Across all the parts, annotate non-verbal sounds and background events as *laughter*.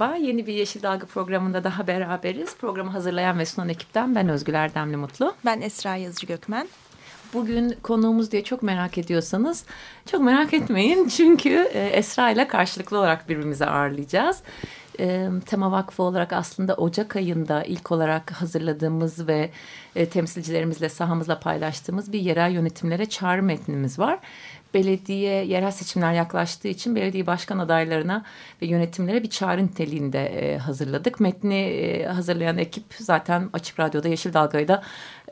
Merhaba, yeni bir Yeşil Dalga programında daha beraberiz. Programı hazırlayan ve sunan ekipten ben Özgül Erdemli Mutlu. Ben Esra Yazıcı Gökmen. Bugün konuğumuz diye çok merak ediyorsanız çok merak etmeyin. *laughs* Çünkü e, Esra ile karşılıklı olarak birbirimizi ağırlayacağız. E, Tema Vakfı olarak aslında Ocak ayında ilk olarak hazırladığımız ve e, temsilcilerimizle sahamızla paylaştığımız bir yerel yönetimlere çağrı metnimiz var belediye yerel seçimler yaklaştığı için belediye başkan adaylarına ve yönetimlere bir çağrı niteliğinde e, hazırladık. Metni e, hazırlayan ekip zaten Açık Radyo'da Yeşil Dalga'yı da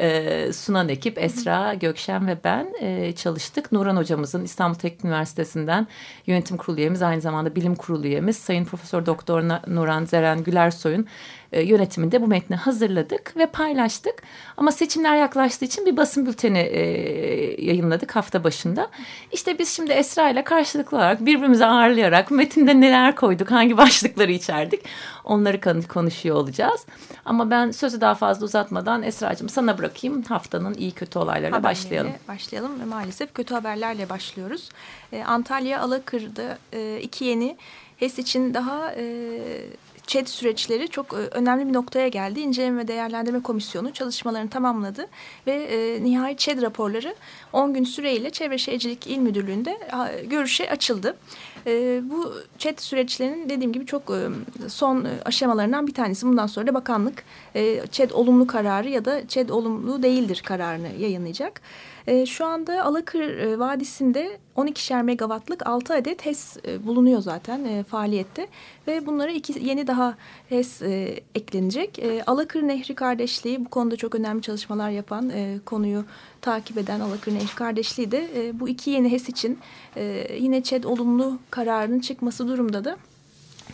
e, sunan ekip Esra, Gökşen ve ben e, çalıştık. Nuran hocamızın İstanbul Teknik Üniversitesi'nden yönetim kurulu üyemiz aynı zamanda bilim kurulu üyemiz Sayın Profesör Doktor Nuran Zeren Gülersoy'un e, yönetiminde bu metni hazırladık ve paylaştık. Ama seçimler yaklaştığı için bir basın bülteni e, yayınladık hafta başında. İşte biz şimdi Esra ile karşılıklı olarak birbirimizi ağırlayarak metinde neler koyduk, hangi başlıkları içerdik onları konuşuyor olacağız. Ama ben sözü daha fazla uzatmadan Esra'cığım sana bırakayım haftanın iyi kötü olaylarıyla başlayalım. Başlayalım ve maalesef kötü haberlerle başlıyoruz. Ee, Antalya Alakır'da e, iki yeni HES için daha e, ÇED süreçleri çok e, önemli bir noktaya geldi. İnceleme ve Değerlendirme Komisyonu çalışmalarını tamamladı ve e, nihai ÇED raporları 10 gün süreyle Çevre Şehircilik İl Müdürlüğü'nde görüşe açıldı. E, bu ÇED süreçlerinin dediğim gibi çok e, son aşamalarından bir tanesi. Bundan sonra da bakanlık e, ÇED olumlu kararı ya da ÇED olumlu değildir kararını yayınlayacak. E, şu anda Alakır e, Vadisi'nde 12'şer megawattlık 6 adet HES e, bulunuyor zaten e, faaliyette. Ve bunlara iki yeni daha HES e, eklenecek. E, Alakır Nehri Kardeşliği bu konuda çok önemli çalışmalar yapan konuyu takip eden Alakır Nehri Kardeşliği de e, bu iki yeni HES için e, yine ÇED olumlu kararının çıkması durumda da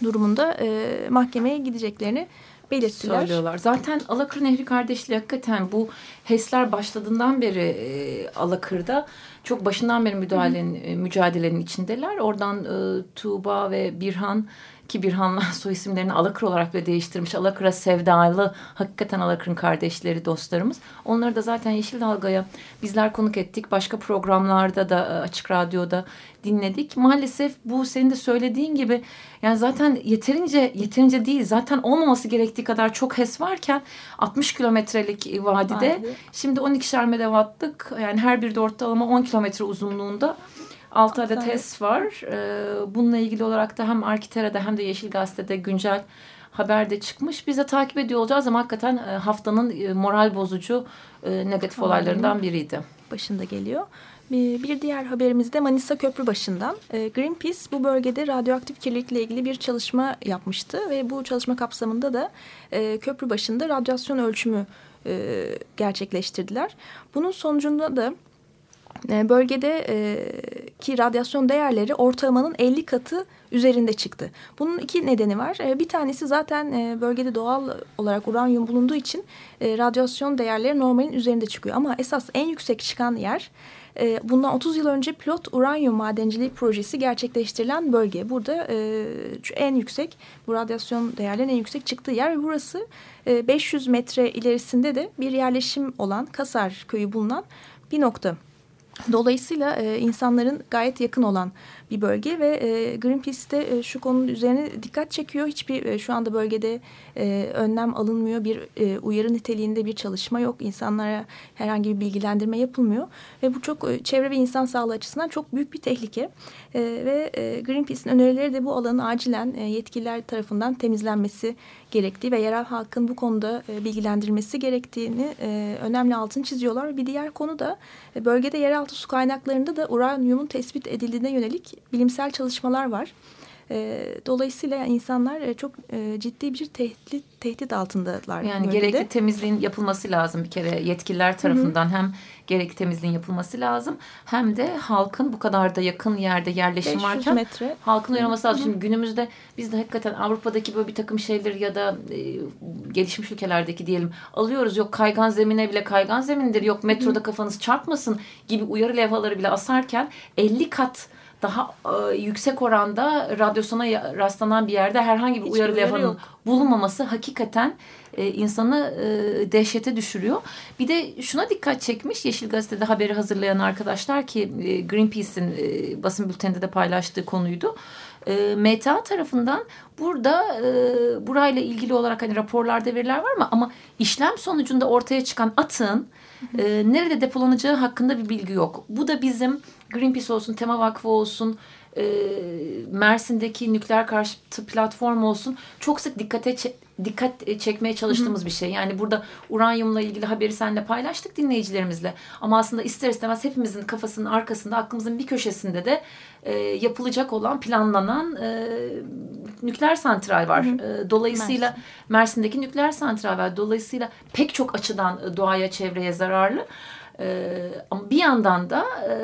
durumunda e, mahkemeye gideceklerini belirttiler. Söylüyorlar. Zaten Alakır Nehri kardeşliği hakikaten bu HES'ler başladığından beri e, Alakır'da çok başından beri müdahalenin, e, mücadelenin içindeler. Oradan e, Tuğba ve Birhan ki Birhan'la *laughs* soy isimlerini Alakır olarak bile değiştirmiş. Alakır'a sevdalı, hakikaten Alakır'ın kardeşleri, dostlarımız. Onları da zaten Yeşil Dalga'ya bizler konuk ettik. Başka programlarda da e, Açık Radyo'da dinledik. Maalesef bu senin de söylediğin gibi yani zaten yeterince yeterince değil. Zaten olmaması gerektiği kadar çok HES varken 60 kilometrelik vadide Vadi. şimdi 12'şer megawattlık yani her bir de ortalama 10 kilometre uzunluğunda 6 adet HES var. Ee, bununla ilgili olarak da hem Arkitera'da hem de Yeşil Gazete'de güncel haberde çıkmış. Biz de takip ediyor olacağız ama hakikaten e, haftanın e, moral bozucu e, negatif olaylarından biriydi. Başında geliyor. Bir diğer haberimiz de Manisa Köprübaşı'ndan. Greenpeace bu bölgede radyoaktif kirlilikle ilgili bir çalışma yapmıştı ve bu çalışma kapsamında da Köprübaşı'nda radyasyon ölçümü gerçekleştirdiler. Bunun sonucunda da e, bölgede e, radyasyon değerleri ortalamanın 50 katı üzerinde çıktı. Bunun iki nedeni var. E, bir tanesi zaten bölgede doğal olarak uranyum bulunduğu için radyasyon değerleri normalin üzerinde çıkıyor. Ama esas en yüksek çıkan yer bundan 30 yıl önce pilot uranyum madenciliği projesi gerçekleştirilen bölge. Burada en yüksek bu radyasyon değerlerinin en yüksek çıktığı yer. Burası e, 500 metre ilerisinde de bir yerleşim olan Kasar köyü bulunan bir nokta. Dolayısıyla e, insanların gayet yakın olan bir bölge ve e, Greenpeace'te e, şu konunun üzerine dikkat çekiyor. Hiçbir e, şu anda bölgede e, önlem alınmıyor. Bir e, uyarı niteliğinde bir çalışma yok. İnsanlara herhangi bir bilgilendirme yapılmıyor. Ve bu çok e, çevre ve insan sağlığı açısından çok büyük bir tehlike. E, ve e, Greenpeace'in önerileri de bu alanın acilen e, yetkililer tarafından temizlenmesi gerektiği ve yerel halkın bu konuda e, bilgilendirilmesi gerektiğini e, önemli altını çiziyorlar. Bir diğer konu da e, bölgede yeraltı su kaynaklarında da uranyumun tespit edildiğine yönelik bilimsel çalışmalar var. E, dolayısıyla insanlar e, çok e, ciddi bir tehdit, tehdit altındalar. Yani bölgede. gerekli temizliğin yapılması lazım bir kere yetkililer tarafından. Hı hı. Hem gerekli temizliğin yapılması lazım. Hem de halkın bu kadar da yakın yerde yerleşim varken metre. halkın uyarması lazım. Şimdi günümüzde biz de hakikaten Avrupa'daki böyle bir takım şeyleri ya da e, gelişmiş ülkelerdeki diyelim alıyoruz. Yok kaygan zemine bile kaygan zemindir. Yok metroda kafanız çarpmasın gibi uyarı levhaları bile asarken 50 kat daha e, yüksek oranda radyasyona rastlanan bir yerde herhangi bir Hiç uyarı levhanın bulunmaması hakikaten e, insanı e, dehşete düşürüyor. Bir de şuna dikkat çekmiş Yeşil Gazete'de haberi hazırlayan arkadaşlar ki e, Greenpeace'in e, basın bülteninde de paylaştığı konuydu. E, MTA tarafından burada e, burayla ilgili olarak hani raporlarda veriler var mı? Ama işlem sonucunda ortaya çıkan atığın e, nerede depolanacağı hakkında bir bilgi yok. Bu da bizim Greenpeace olsun, Tema Vakfı olsun, e, Mersin'deki nükleer karşıtı platform olsun çok sık dikkate dikkat çekmeye çalıştığımız Hı. bir şey. Yani burada uranyumla ilgili haberi seninle paylaştık dinleyicilerimizle. Ama aslında ister istemez hepimizin kafasının arkasında, aklımızın bir köşesinde de e, yapılacak olan, planlanan e, nükleer santral var. E, dolayısıyla Mersin. Mersin'deki nükleer santral var. Dolayısıyla pek çok açıdan doğaya, çevreye zararlı. Ee, ama bir yandan da e,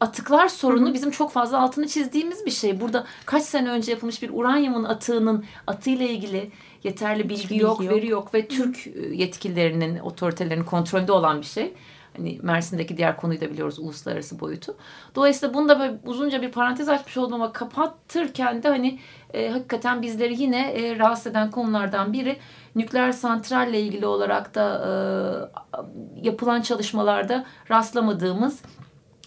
atıklar sorunu Hı -hı. bizim çok fazla altını çizdiğimiz bir şey. Burada kaç sene önce yapılmış bir uranyumun atığının atıyla ilgili yeterli bilgi, bilgi yok, yok, veri yok ve Türk Hı -hı. yetkililerinin, otoritelerinin kontrolünde olan bir şey. Hani Mersin'deki diğer konuyu da biliyoruz uluslararası boyutu. Dolayısıyla bunu da böyle uzunca bir parantez açmış oldum ama kapatırken de hani e, hakikaten bizleri yine e, rahatsız eden konulardan biri nükleer santralle ilgili olarak da e, yapılan çalışmalarda rastlamadığımız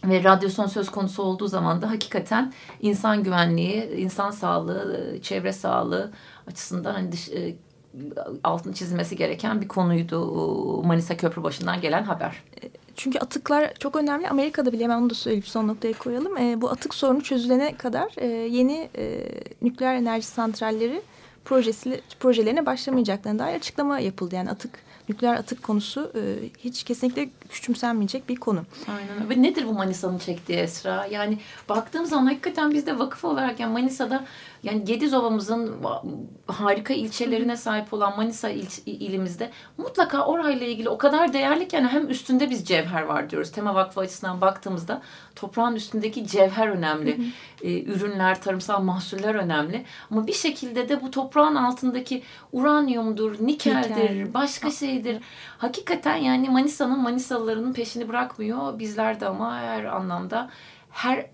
ve radyasyon söz konusu olduğu zaman da hakikaten insan güvenliği, insan sağlığı, çevre sağlığı açısından hani dış, e, altını çizilmesi gereken bir konuydu Manisa Köprü başından gelen haber. Çünkü atıklar çok önemli. Amerika'da bile hemen onu da söyleyip son noktaya koyalım. E, bu atık sorunu çözülene kadar e, yeni e, nükleer enerji santralleri projesi, projelerine başlamayacaklarına dair açıklama yapıldı. Yani atık nükleer atık konusu e, hiç kesinlikle küçümsenmeyecek bir konu. Aynen Ve nedir bu Manisa'nın çektiği Esra? Yani baktığım zaman hakikaten biz de vakıf olarak yani Manisa'da yani Gediz Ovamızın harika ilçelerine sahip olan Manisa il, ilimizde mutlaka orayla ilgili o kadar değerli ki yani hem üstünde biz cevher var diyoruz. Tema Vakfı açısından baktığımızda toprağın üstündeki cevher önemli. Hı hı. Ee, ürünler, tarımsal mahsuller önemli. Ama bir şekilde de bu toprağın altındaki uranyumdur, nikeldir, Nikel. başka şeydir. Hakikaten yani Manisa'nın Manisalılarının peşini bırakmıyor. Bizler de ama her anlamda her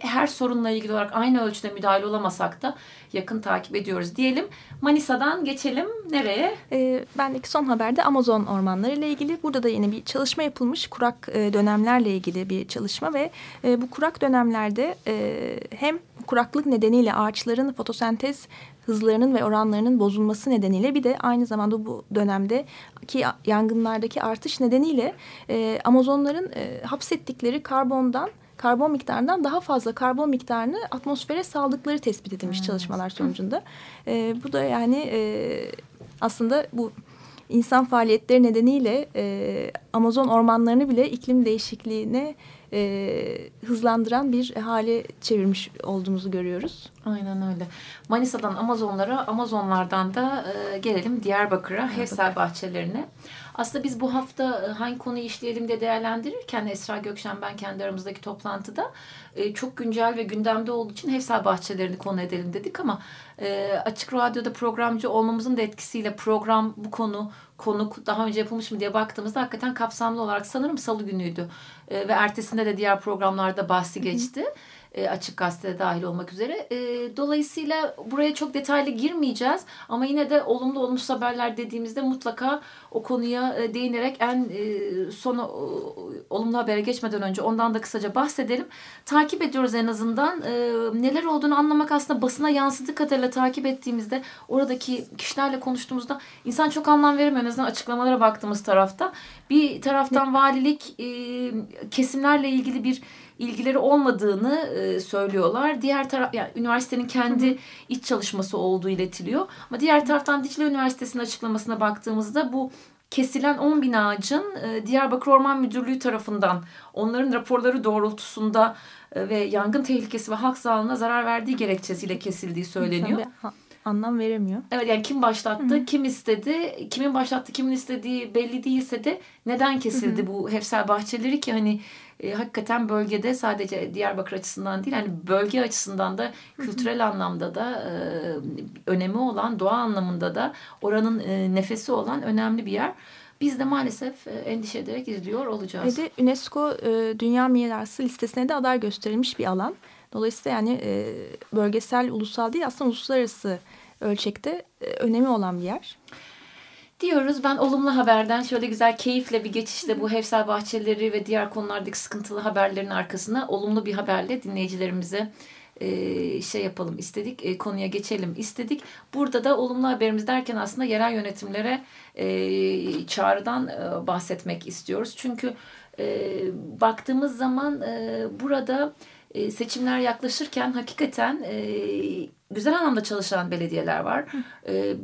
her sorunla ilgili olarak aynı ölçüde müdahale olamasak da yakın takip ediyoruz diyelim. Manisa'dan geçelim nereye? E, bendeki son haberde Amazon ormanları ile ilgili. Burada da yine bir çalışma yapılmış. Kurak e, dönemlerle ilgili bir çalışma ve e, bu kurak dönemlerde e, hem kuraklık nedeniyle ağaçların fotosentez hızlarının ve oranlarının bozulması nedeniyle bir de aynı zamanda bu dönemde ki yangınlardaki artış nedeniyle e, Amazonların e, hapsettikleri karbondan karbon miktarından daha fazla karbon miktarını atmosfere saldıkları tespit edilmiş hmm. çalışmalar sonucunda. E, bu da yani e, aslında bu insan faaliyetleri nedeniyle e, Amazon ormanlarını bile iklim değişikliğine e, hızlandıran bir hale çevirmiş olduğumuzu görüyoruz. Aynen öyle. Manisa'dan Amazonlara, Amazonlardan da e, gelelim Diyarbakır'a, Hevsel bahçelerine. Aslında biz bu hafta e, hangi konuyu işleyelim de değerlendirirken Esra Gökşen ben kendi aramızdaki toplantıda e, çok güncel ve gündemde olduğu için Hevsel bahçelerini konu edelim dedik ama e, Açık Radyo'da programcı olmamızın da etkisiyle program bu konu konuk daha önce yapılmış mı diye baktığımızda hakikaten kapsamlı olarak sanırım salı günüydü. ve ertesinde de diğer programlarda bahsi geçti. Hı hı e, açık gazetede dahil olmak üzere. E, dolayısıyla buraya çok detaylı girmeyeceğiz ama yine de olumlu olumsuz haberler dediğimizde mutlaka o konuya e, değinerek en e, son olumlu habere geçmeden önce ondan da kısaca bahsedelim. Takip ediyoruz en azından. E, neler olduğunu anlamak aslında basına yansıdığı kadarıyla takip ettiğimizde oradaki kişilerle konuştuğumuzda insan çok anlam veremiyor. En azından açıklamalara baktığımız tarafta. Bir taraftan valilik e, kesimlerle ilgili bir ilgileri olmadığını e, söylüyorlar. Diğer taraf yani üniversitenin kendi iç çalışması olduğu iletiliyor. Ama diğer taraftan Dicle Üniversitesi'nin açıklamasına baktığımızda bu kesilen 10 bin ağacın e, Diyarbakır Orman Müdürlüğü tarafından onların raporları doğrultusunda e, ve yangın tehlikesi ve halk sağlığına zarar verdiği gerekçesiyle kesildiği söyleniyor. Tabii, anlam veremiyor. Evet yani kim başlattı, Hı -hı. kim istedi, kimin başlattı, kimin istediği belli değilse de neden kesildi Hı -hı. bu Hefsel bahçeleri ki hani e, hakikaten bölgede sadece Diyarbakır açısından değil hani bölge açısından da kültürel Hı -hı. anlamda da e, önemi olan doğa anlamında da oranın e, nefesi olan önemli bir yer. Biz de maalesef e, endişe ederek izliyor olacağız. Ve de UNESCO e, Dünya Mirası listesine de aday gösterilmiş bir alan. Dolayısıyla yani e, bölgesel, ulusal değil aslında uluslararası ölçekte e, önemi olan bir yer. Diyoruz ben olumlu haberden şöyle güzel keyifle bir geçişte bu Hevsel Bahçeleri ve diğer konulardaki sıkıntılı haberlerin arkasına olumlu bir haberle dinleyicilerimize e, şey yapalım istedik e, konuya geçelim istedik. Burada da olumlu haberimiz derken aslında yerel yönetimlere e, çağrıdan bahsetmek istiyoruz. Çünkü baktığımız zaman e, burada e, seçimler yaklaşırken hakikaten e, güzel anlamda çalışan belediyeler var. E,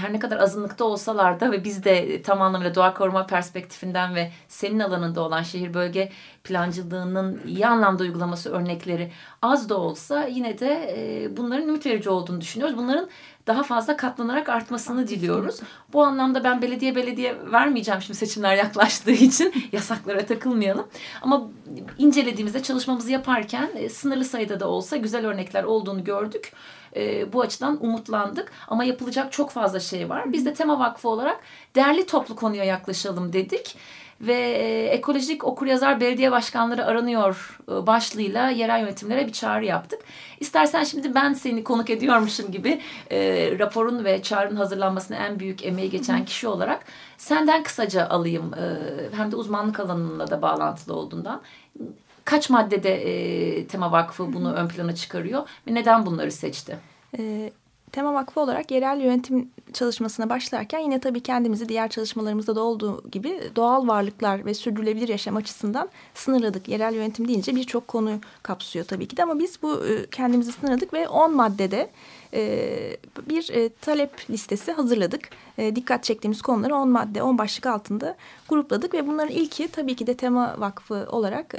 her ne kadar azınlıkta olsalar da ve biz de tam anlamıyla doğa koruma perspektifinden ve senin alanında olan şehir bölge plancılığının iyi anlamda uygulaması örnekleri az da olsa yine de e, bunların ümit verici olduğunu düşünüyoruz. Bunların daha fazla katlanarak artmasını diliyoruz. Bu anlamda ben belediye belediye vermeyeceğim şimdi seçimler yaklaştığı için *laughs* yasaklara takılmayalım. Ama incelediğimizde çalışmamızı yaparken e, sınırlı sayıda da olsa güzel örnekler olduğunu gördük. E, bu açıdan umutlandık. Ama yapılacak çok fazla şey var. Biz de Tema Vakfı olarak değerli toplu konuya yaklaşalım dedik ve e, ekolojik okuryazar belediye başkanları aranıyor e, başlığıyla yerel yönetimlere bir çağrı yaptık. İstersen şimdi ben seni konuk ediyormuşum gibi e, raporun ve çağrının hazırlanmasına en büyük emeği geçen kişi olarak senden kısaca alayım. E, hem de uzmanlık alanınla da bağlantılı olduğundan. Kaç maddede e, Tema Vakfı bunu ön plana çıkarıyor ve neden bunları seçti? E, Tema Vakfı olarak yerel yönetim çalışmasına başlarken yine tabii kendimizi diğer çalışmalarımızda da olduğu gibi doğal varlıklar ve sürdürülebilir yaşam açısından sınırladık. Yerel yönetim deyince birçok konu kapsıyor tabii ki de ama biz bu e, kendimizi sınırladık ve 10 maddede bir e, talep listesi hazırladık. Dikkat çektiğimiz konuları 10 madde, 10 başlık altında grupladık ve bunların ilki tabii ki de Tema Vakfı olarak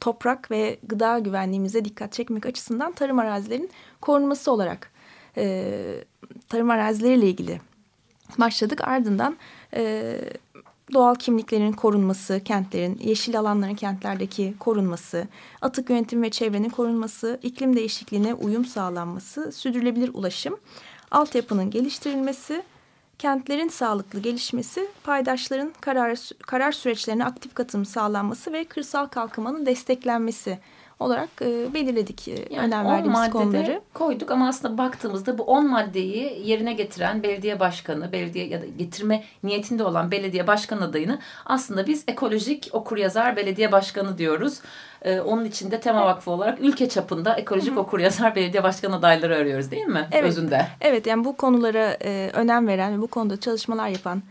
toprak ve gıda güvenliğimize dikkat çekmek açısından tarım arazilerin korunması olarak e, tarım arazileriyle ilgili başladık. Ardından e, doğal kimliklerin korunması, kentlerin, yeşil alanların kentlerdeki korunması, atık yönetim ve çevrenin korunması, iklim değişikliğine uyum sağlanması, sürdürülebilir ulaşım, altyapının geliştirilmesi, kentlerin sağlıklı gelişmesi, paydaşların karar, karar süreçlerine aktif katılım sağlanması ve kırsal kalkınmanın desteklenmesi olarak e, belirledik e, yani önem verdiğimiz konuları. koyduk ama aslında baktığımızda bu 10 maddeyi yerine getiren belediye başkanı, belediye ya da getirme niyetinde olan belediye başkan adayını aslında biz ekolojik okuryazar belediye başkanı diyoruz. Ee, onun için de Tema Vakfı olarak ülke çapında ekolojik okuryazar belediye başkan adayları arıyoruz değil mi? Evet. Özünde. Evet yani bu konulara e, önem veren ve bu konuda çalışmalar yapan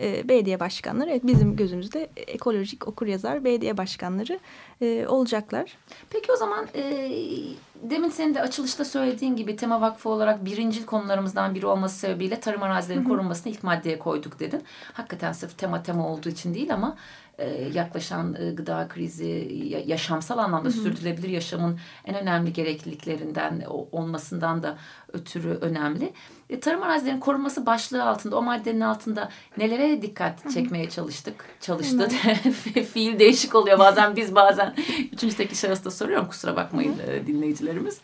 e, belediye başkanları evet, bizim gözümüzde ekolojik okuryazar belediye başkanları e, olacaklar. Peki o zaman e, demin senin de açılışta söylediğin gibi Tema Vakfı olarak birincil konularımızdan biri olması sebebiyle tarım arazilerinin korunmasını ilk maddeye koyduk dedin. Hakikaten sırf tema tema olduğu için değil ama yaklaşan e, gıda krizi, yaşamsal anlamda hı hı. sürdürülebilir yaşamın en önemli gerekliliklerinden olmasından da ötürü önemli. E, tarım arazilerinin korunması başlığı altında, o maddenin altında nelere dikkat çekmeye çalıştık? Çalıştı. *laughs* Fiil değişik oluyor bazen biz bazen üçüncü tekli şahısta soruyorum kusura bakmayın hı. dinleyicilerimiz.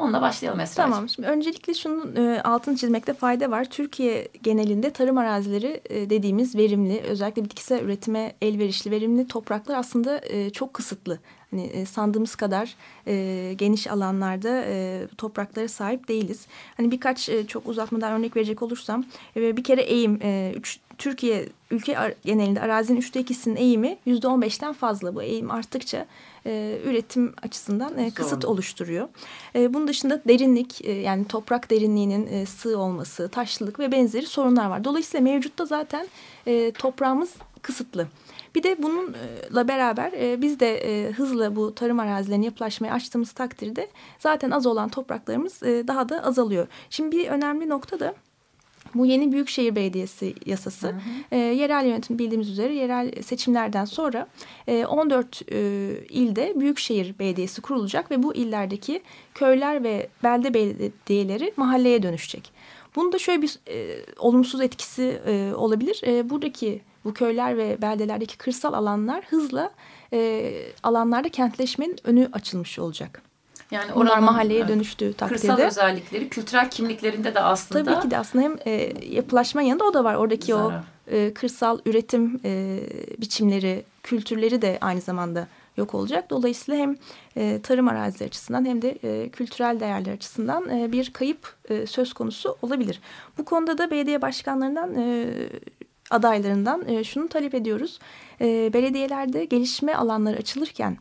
Onunla başlayalım Esra'cığım. Tamam. Şimdi öncelikle şunun e, altını çizmekte fayda var. Türkiye genelinde tarım arazileri e, dediğimiz verimli, özellikle bitkisel üretime elverişli verimli topraklar aslında e, çok kısıtlı. Hani e, sandığımız kadar e, geniş alanlarda e, topraklara sahip değiliz. Hani birkaç e, çok uzatmadan örnek verecek olursam e, bir kere eğim e, üç, Türkiye ülke genelinde arazinin üçte ikisinin eğimi yüzde on beşten fazla. Bu eğim arttıkça e, üretim açısından e, kısıt oluşturuyor. E, bunun dışında derinlik e, yani toprak derinliğinin e, sığ olması, taşlılık ve benzeri sorunlar var. Dolayısıyla mevcutta zaten e, toprağımız kısıtlı. Bir de bununla beraber e, biz de e, hızla bu tarım arazilerini yapılaşmaya açtığımız takdirde zaten az olan topraklarımız e, daha da azalıyor. Şimdi bir önemli nokta da Bu yeni Büyükşehir Belediyesi yasası hı hı. E, yerel yönetim bildiğimiz üzere yerel seçimlerden sonra e, 14 e, ilde Büyükşehir Belediyesi kurulacak ve bu illerdeki köyler ve belde belediyeleri mahalleye dönüşecek. Bunun da şöyle bir e, olumsuz etkisi e, olabilir. E, buradaki bu köyler ve beldelerdeki kırsal alanlar hızla e, alanlarda kentleşmenin önü açılmış olacak. Yani Bunlar mahalleye dönüştüğü takdirde. Kırsal özellikleri, kültürel kimliklerinde de aslında. Tabii ki de aslında hem e, yapılaşma yanında o da var. Oradaki zarar. o e, kırsal üretim e, biçimleri, kültürleri de aynı zamanda yok olacak. Dolayısıyla hem e, tarım arazileri açısından hem de e, kültürel değerler açısından e, bir kayıp e, söz konusu olabilir. Bu konuda da belediye başkanlarından e, adaylarından e, şunu talep ediyoruz. E, belediyelerde gelişme alanları açılırken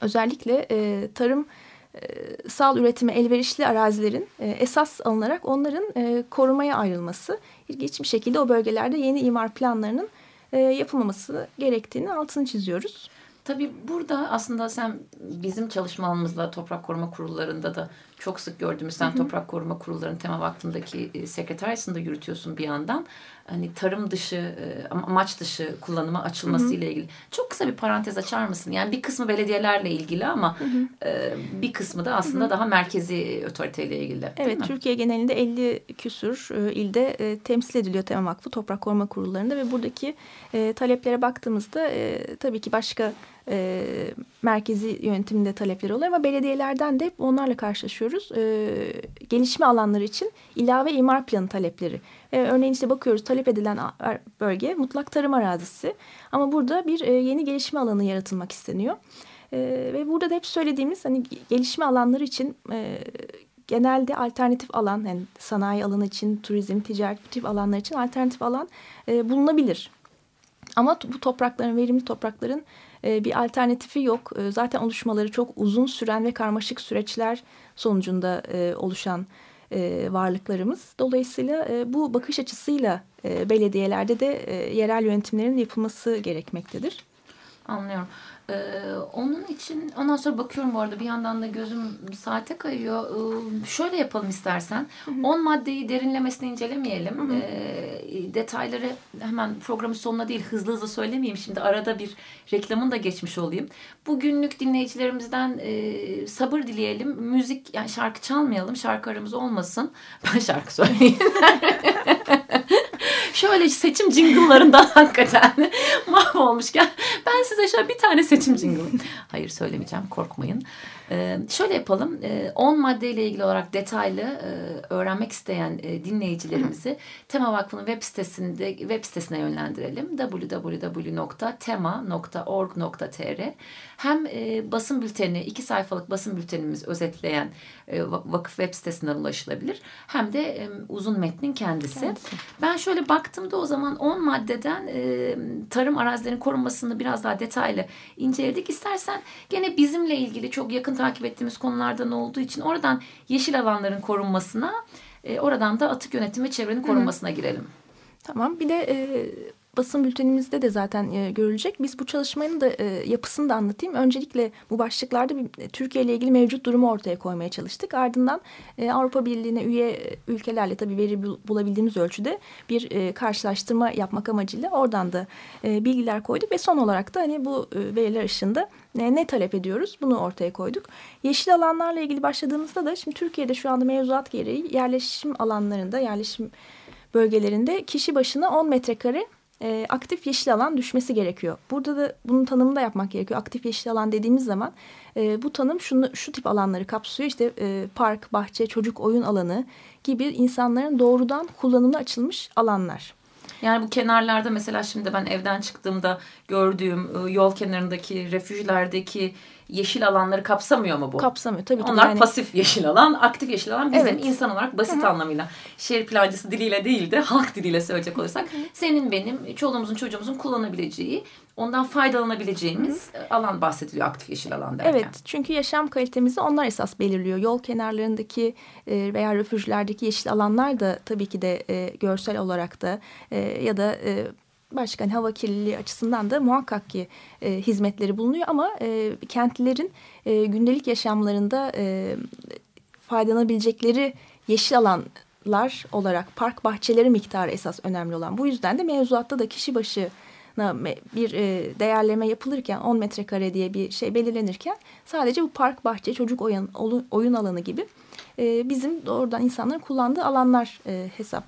özellikle e, tarım sal üretime elverişli arazilerin e, esas alınarak onların e, korumaya ayrılması ilginç bir şekilde o bölgelerde yeni imar planlarının e, yapılmaması gerektiğini altını çiziyoruz. Tabii burada aslında sen bizim çalışma alanımızla toprak koruma kurullarında da çok sık gördüğümüz sen toprak koruma kurullarının tema vakfındaki e, sekreteryasını da yürütüyorsun bir yandan. Hani tarım dışı e, amaç dışı kullanıma açılması hı hı. ile ilgili. Çok kısa bir parantez açar mısın? Yani bir kısmı belediyelerle ilgili ama hı hı. E, bir kısmı da aslında hı hı. daha merkezi otoriteyle ilgili. Evet Türkiye genelinde 50 küsur ilde temsil ediliyor Tema Vakfı toprak koruma kurullarında ve buradaki taleplere baktığımızda tabii ki başka e, merkezi yönetiminde talepleri oluyor ama belediyelerden de onlarla karşılaşıyoruz. E, gelişme alanları için ilave imar planı talepleri. E, örneğin işte bakıyoruz talep edilen bölge mutlak tarım arazisi ama burada bir e, yeni gelişme alanı yaratılmak isteniyor. E, ve burada da hep söylediğimiz hani gelişme alanları için e, genelde alternatif alan yani sanayi alanı için, turizm, ticaret bu tip alanlar için alternatif alan e, bulunabilir. Ama bu toprakların, verimli toprakların e, bir alternatifi yok. E, zaten oluşmaları çok uzun süren ve karmaşık süreçler sonucunda e, oluşan varlıklarımız. Dolayısıyla bu bakış açısıyla belediyelerde de yerel yönetimlerin yapılması gerekmektedir. Anlıyorum. Ee, onun için ondan sonra bakıyorum bu arada bir yandan da gözüm saate kayıyor. Ee, şöyle yapalım istersen. 10 maddeyi derinlemesine incelemeyelim. Ee, detayları hemen programın sonuna değil hızlı hızlı söylemeyeyim. Şimdi arada bir reklamın da geçmiş olayım. Bugünlük dinleyicilerimizden e, sabır dileyelim. Müzik yani şarkı çalmayalım. Şarkı aramız olmasın. *laughs* Ben şarkı söyleyeyim. *laughs* şöyle seçim jingle'larından *laughs* hakikaten *laughs* mahvolmuşken ben size şöyle bir tane seçim jingle. Hayır söylemeyeceğim korkmayın. Ee, şöyle yapalım. 10 ee, maddeyle ilgili olarak detaylı e, öğrenmek isteyen e, dinleyicilerimizi Tema Vakfı'nın web sitesinde web sitesine yönlendirelim. www.tema.org.tr Hem e, basın bülteni, iki sayfalık basın bültenimiz özetleyen vakıf web sitesinden ulaşılabilir. Hem de uzun metnin kendisi. kendisi. Ben şöyle baktığımda o zaman 10 maddeden tarım arazilerinin korunmasını biraz daha detaylı inceledik. İstersen gene bizimle ilgili çok yakın yakın takip ettiğimiz konulardan olduğu için oradan yeşil alanların korunmasına, e, oradan da atık yönetimi ve çevrenin korunmasına Hı. girelim. Tamam. Bir de e, basın bültenimizde de zaten e, görülecek. Biz bu çalışmanın da e, yapısını da anlatayım. Öncelikle bu başlıklarda bir, e, Türkiye ile ilgili mevcut durumu ortaya koymaya çalıştık. Ardından e, Avrupa Birliği'ne üye e, ülkelerle tabii veri bulabildiğimiz ölçüde bir e, karşılaştırma yapmak amacıyla oradan da e, bilgiler koyduk ve son olarak da hani bu e, veriler ışığında e, ne talep ediyoruz bunu ortaya koyduk. Yeşil alanlarla ilgili başladığımızda da şimdi Türkiye'de şu anda mevzuat gereği yerleşim alanlarında yerleşim bölgelerinde kişi başına 10 metrekare e, aktif yeşil alan düşmesi gerekiyor. Burada da bunun tanımını da yapmak gerekiyor. Aktif yeşil alan dediğimiz zaman e, bu tanım şunu, şu tip alanları kapsıyor. İşte e, park, bahçe, çocuk oyun alanı gibi insanların doğrudan kullanımına açılmış alanlar. Yani bu kenarlarda mesela şimdi ben evden çıktığımda gördüğüm e, yol kenarındaki refüjlerdeki yeşil alanları kapsamıyor mu bu? Kapsamıyor tabii ki. Onlar yani... pasif yeşil alan, aktif yeşil alan bizim evet. insan olarak basit Hı -hı. anlamıyla şehir plancısı diliyle değil de halk diliyle söyleyecek olursak Hı -hı. senin benim çoluğumuzun çocuğumuzun kullanabileceği ondan faydalanabileceğimiz Hı -hı. alan bahsediliyor aktif yeşil alan derken. Evet çünkü yaşam kalitemizi onlar esas belirliyor. Yol kenarlarındaki e, veya refüjlerdeki yeşil alanlar da tabii ki de e, görsel olarak da e, ya da başka hani hava kirliliği açısından da muhakkak ki e, hizmetleri bulunuyor ama e, kentlilerin e, gündelik yaşamlarında e, faydalanabilecekleri yeşil alan parklar olarak park bahçeleri miktarı esas önemli olan. Bu yüzden de mevzuatta da kişi başı bir e, değerleme yapılırken 10 metrekare diye bir şey belirlenirken sadece bu park bahçe çocuk oyun, oyun alanı gibi e, bizim doğrudan insanların kullandığı alanlar e, hesap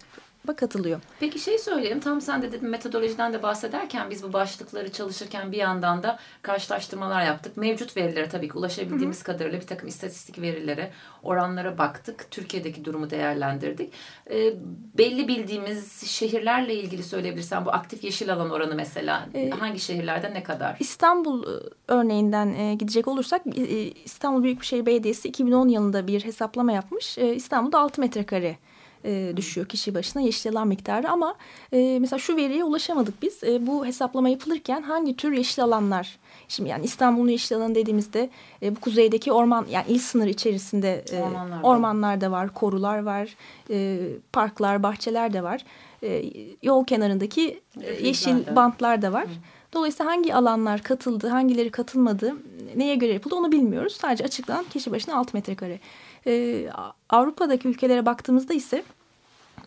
katılıyor. Peki şey söyleyeyim tam sen de dedin metodolojiden de bahsederken biz bu başlıkları çalışırken bir yandan da karşılaştırmalar yaptık. Mevcut verilere tabii ki ulaşabildiğimiz Hı -hı. kadarıyla bir takım istatistik verilere, oranlara baktık. Türkiye'deki durumu değerlendirdik. E, belli bildiğimiz şehirlerle ilgili söyleyebilirsen bu aktif yeşil alan oranı mesela e, hangi şehirlerde ne kadar? İstanbul e, örneğinden e, gidecek olursak e, İstanbul Büyükşehir Belediyesi 2010 yılında bir hesaplama yapmış. E, İstanbul'da 6 metrekare e, düşüyor kişi başına yeşil alan miktarı ama e, mesela şu veriye ulaşamadık biz. E, bu hesaplama yapılırken hangi tür yeşil alanlar Şimdi yani İstanbul'un yeşil alanı dediğimizde e, bu kuzeydeki orman yani il sınırı içerisinde e, ormanlar var, korular var, e, parklar, bahçeler de var. E, yol kenarındaki e, yeşil bantlar da var. Hı. Dolayısıyla hangi alanlar katıldı, hangileri katılmadı, neye göre yapıldı onu bilmiyoruz. Sadece açıklanan kişi başına 6 metrekare. Ee, Avrupa'daki ülkelere baktığımızda ise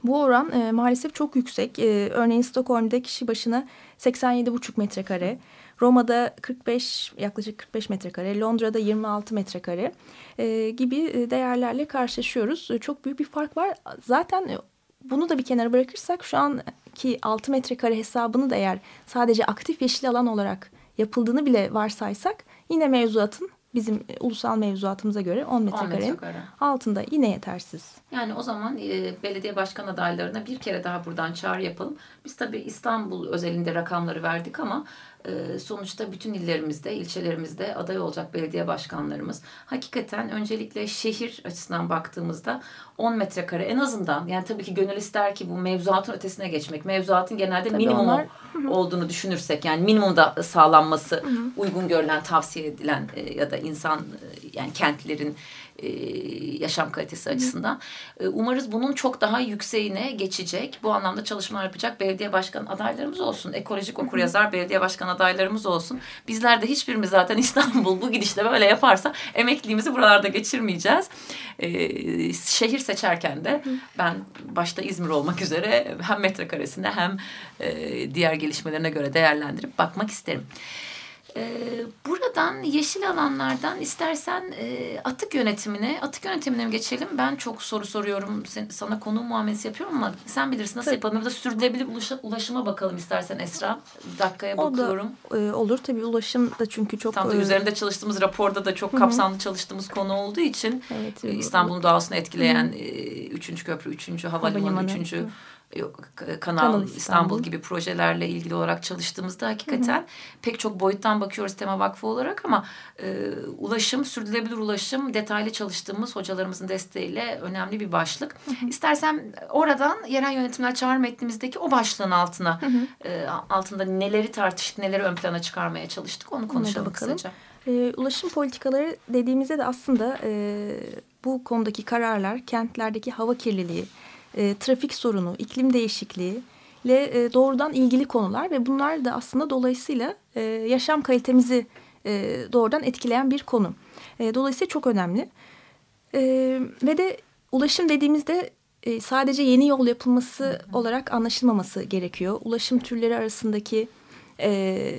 bu oran e, maalesef çok yüksek. E, örneğin Stockholm'da kişi başına 87,5 metrekare. Roma'da 45 yaklaşık 45 metrekare, Londra'da 26 metrekare e, gibi e, değerlerle karşılaşıyoruz. E, çok büyük bir fark var. Zaten e, bunu da bir kenara bırakırsak şu anki 6 metrekare hesabını da eğer sadece aktif yeşil alan olarak yapıldığını bile varsaysak yine mevzuatın bizim e, ulusal mevzuatımıza göre 10 metrekarenin metrekare. altında yine yetersiz. Yani o zaman e, belediye başkan adaylarına bir kere daha buradan çağrı yapalım. Biz tabii İstanbul özelinde rakamları verdik ama sonuçta bütün illerimizde, ilçelerimizde aday olacak belediye başkanlarımız hakikaten öncelikle şehir açısından baktığımızda 10 metrekare en azından yani tabii ki gönül ister ki bu mevzuatın ötesine geçmek. Mevzuatın genelde tabii minimum onlar... *laughs* olduğunu düşünürsek yani minimumda sağlanması uygun görülen, tavsiye edilen e, ya da insan yani kentlerin e, yaşam kalitesi açısından. E, umarız bunun çok daha yükseğine geçecek. Bu anlamda çalışmalar yapacak belediye başkan adaylarımız olsun. Ekolojik okuryazar belediye başkan adaylarımız olsun. Bizler de hiçbirimiz zaten *laughs* İstanbul bu gidişle böyle yaparsa emekliliğimizi buralarda geçirmeyeceğiz. E, şehir seçerken de ben başta İzmir olmak üzere hem metrekaresinde hem diğer gelişmelerine göre değerlendirip bakmak isterim. Ee, buradan yeşil alanlardan istersen e, atık yönetimine, atık yönetimine mi geçelim? Ben çok soru soruyorum, sana konu muamelesi yapıyorum ama sen bilirsin nasıl tabii. yapalım. Burada sürdürülebilir ulaşıma bakalım istersen Esra. Bir dakikaya o bakıyorum. Da, olur tabii ulaşım da çünkü çok... Tam da e, üzerinde çalıştığımız raporda da çok kapsamlı Hı -hı. çalıştığımız konu olduğu için evet, İstanbul'un doğasını etkileyen Hı -hı. köprü, 3. havalimanı, 3. Kanal, Kanal İstanbul. İstanbul gibi projelerle ilgili olarak çalıştığımızda hakikaten hı hı. pek çok boyuttan bakıyoruz Tema Vakfı olarak ama e, ulaşım, sürdürülebilir ulaşım detaylı çalıştığımız hocalarımızın desteğiyle önemli bir başlık. Hı hı. İstersen oradan yerel yönetimler çağrı metnimizdeki o başlığın altına hı hı. E, altında neleri tartıştık, neleri ön plana çıkarmaya çalıştık onu konuşalım bakalım. kısaca. E, ulaşım politikaları dediğimizde de aslında e, bu konudaki kararlar kentlerdeki hava kirliliği, e, trafik sorunu, iklim değişikliği ile e, doğrudan ilgili konular ve bunlar da aslında dolayısıyla e, yaşam kalitemizi e, doğrudan etkileyen bir konu. E, dolayısıyla çok önemli. E, ve de ulaşım dediğimizde e, sadece yeni yol yapılması olarak anlaşılmaması gerekiyor. Ulaşım türleri arasındaki e,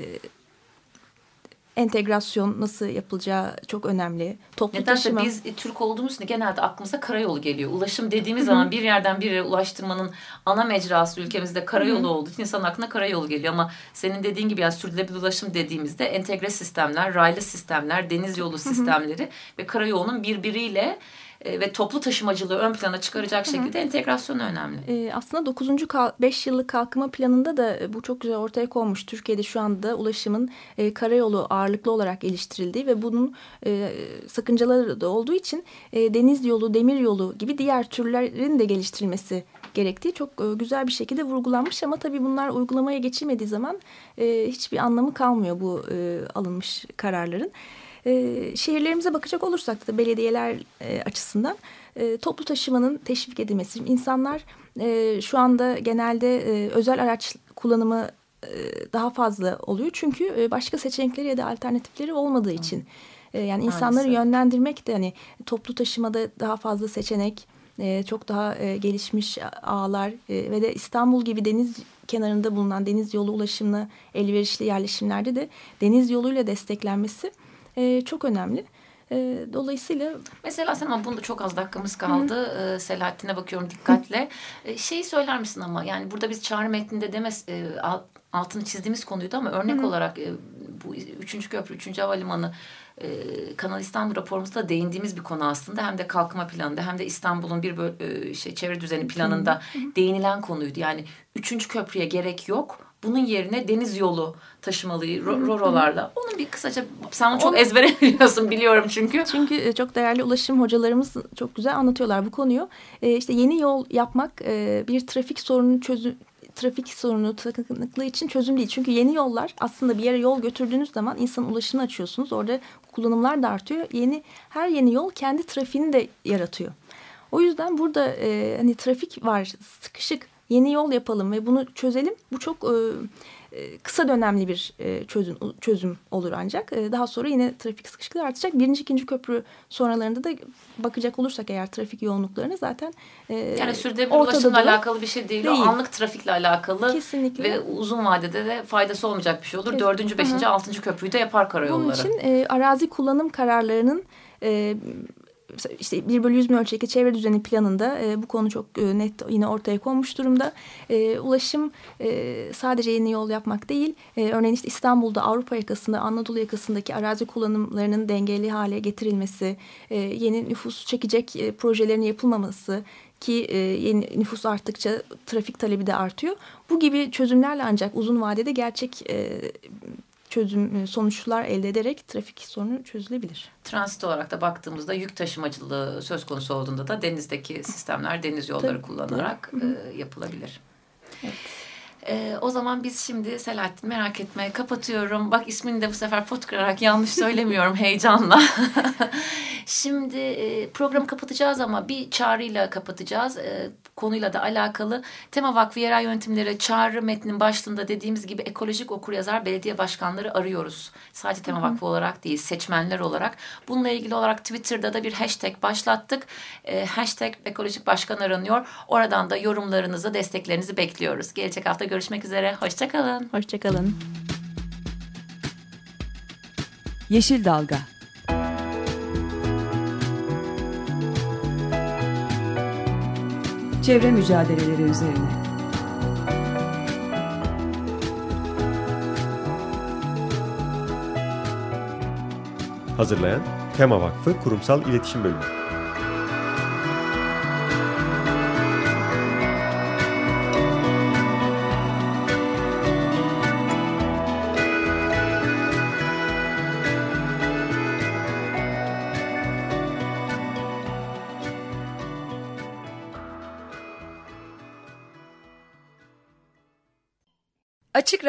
entegrasyon nasıl yapılacağı çok önemli. Toplu Nedense taşıma. biz Türk olduğumuz için genelde aklımıza karayolu geliyor. Ulaşım dediğimiz zaman bir yerden bir yere ulaştırmanın ana mecrası ülkemizde karayolu olduğu için insan aklına karayolu geliyor. Ama senin dediğin gibi yani sürdürülebilir ulaşım dediğimizde entegre sistemler, raylı sistemler, deniz yolu sistemleri ve karayolunun birbiriyle e, ve toplu taşımacılığı ön plana çıkaracak Hı -hı. şekilde entegrasyon önemli. E, aslında 9. 5 yıllık kalkınma planında da e, bu çok güzel ortaya konmuş. Türkiye'de şu anda ulaşımın e, karayolu ağırlıklı olarak geliştirildiği ve bunun e, sakıncaları da olduğu için e, deniz yolu, demir yolu gibi diğer türlerin de geliştirilmesi gerektiği çok e, güzel bir şekilde vurgulanmış ama tabii bunlar uygulamaya geçilmediği zaman e, hiçbir anlamı kalmıyor bu e, alınmış kararların. E, şehirlerimize bakacak olursak da belediyeler e, açısından e, toplu taşımanın teşvik edilmesi. İnsanlar e, şu anda genelde e, özel araç kullanımı e, daha fazla oluyor. Çünkü e, başka seçenekleri ya da alternatifleri olmadığı için. E, yani insanları Maalesef. yönlendirmek de hani toplu taşımada daha fazla seçenek e, çok daha e, gelişmiş ağlar ve de İstanbul gibi deniz kenarında bulunan deniz yolu ulaşımına elverişli yerleşimlerde de deniz yoluyla desteklenmesi e, çok önemli. E, dolayısıyla... Mesela sen ama bunda çok az dakikamız kaldı. Hı. E, Selahattin'e bakıyorum dikkatle. E, şeyi söyler misin ama yani burada biz çağrı metninde demez e, altını çizdiğimiz konuydu ama örnek Hı. olarak e, bu üçüncü köprü, üçüncü havalimanı e, Kanal İstanbul raporumuzda değindiğimiz bir konu aslında. Hem de kalkma planında hem de İstanbul'un bir e, şey çevre düzeni planında Hı. değinilen konuydu. Yani üçüncü köprüye gerek yok bunun yerine deniz yolu taşımalı ro rorolarla. Onun bir kısaca sen onu çok onu, ezbere *laughs* biliyorsun biliyorum çünkü. Çünkü e, çok değerli ulaşım hocalarımız çok güzel anlatıyorlar bu konuyu. Ee, işte yeni yol yapmak e, bir trafik sorunu çözüm trafik sorunu tıkanıklığı için çözüm değil. Çünkü yeni yollar aslında bir yere yol götürdüğünüz zaman insan ulaşımını açıyorsunuz. Orada kullanımlar da artıyor. Yeni her yeni yol kendi trafiğini de yaratıyor. O yüzden burada e, hani trafik var sıkışık yeni yol yapalım ve bunu çözelim. Bu çok e, e, kısa dönemli bir e, çözüm, çözüm olur ancak. E, daha sonra yine trafik sıkışıklığı artacak. Birinci, ikinci köprü sonralarında da bakacak olursak eğer trafik yoğunluklarına zaten e, Yani sürdürülebilir ulaşımla alakalı bir şey değil. değil. O anlık trafikle alakalı. Kesinlikle. Ve uzun vadede de faydası olmayacak bir şey olur. Kesinlikle. Dördüncü, beşinci, Aha. altıncı köprüyü de yapar karayolları. Bunun için e, arazi kullanım kararlarının e, işte 1 bölü 100 bin ölçekli çevre düzeni planında e, bu konu çok e, net yine ortaya konmuş durumda. E, ulaşım e, sadece yeni yol yapmak değil. E, örneğin işte İstanbul'da Avrupa yakasında Anadolu yakasındaki arazi kullanımlarının dengeli hale getirilmesi, e, yeni nüfus çekecek e, projelerin yapılmaması ki e, yeni nüfus arttıkça trafik talebi de artıyor. Bu gibi çözümlerle ancak uzun vadede gerçek e, çözüm e, sonuçlar elde ederek trafik sorunu çözülebilir. Transit olarak da baktığımızda yük taşımacılığı söz konusu olduğunda da denizdeki sistemler deniz yolları Tabii. kullanarak e, yapılabilir. Evet. E, o zaman biz şimdi Selahattin merak etme kapatıyorum. Bak ismini de bu sefer pot kırarak yanlış söylemiyorum *laughs* heyecanla. *laughs* şimdi e, programı kapatacağız ama bir çağrıyla kapatacağız. E, konuyla da alakalı. Tema Vakfı Yerel Yönetimleri çağrı metnin başlığında dediğimiz gibi ekolojik okuryazar belediye başkanları arıyoruz. Sadece Tema Vakfı olarak değil seçmenler olarak. Bununla ilgili olarak Twitter'da da bir hashtag başlattık. E, hashtag ekolojik başkan aranıyor. Oradan da yorumlarınızı, desteklerinizi bekliyoruz. Gelecek hafta görüşmek üzere. Hoşçakalın. Hoşçakalın. Yeşil Dalga Çevre mücadeleleri üzerine. Hazırlayan Tema Vakfı Kurumsal İletişim Bölümü.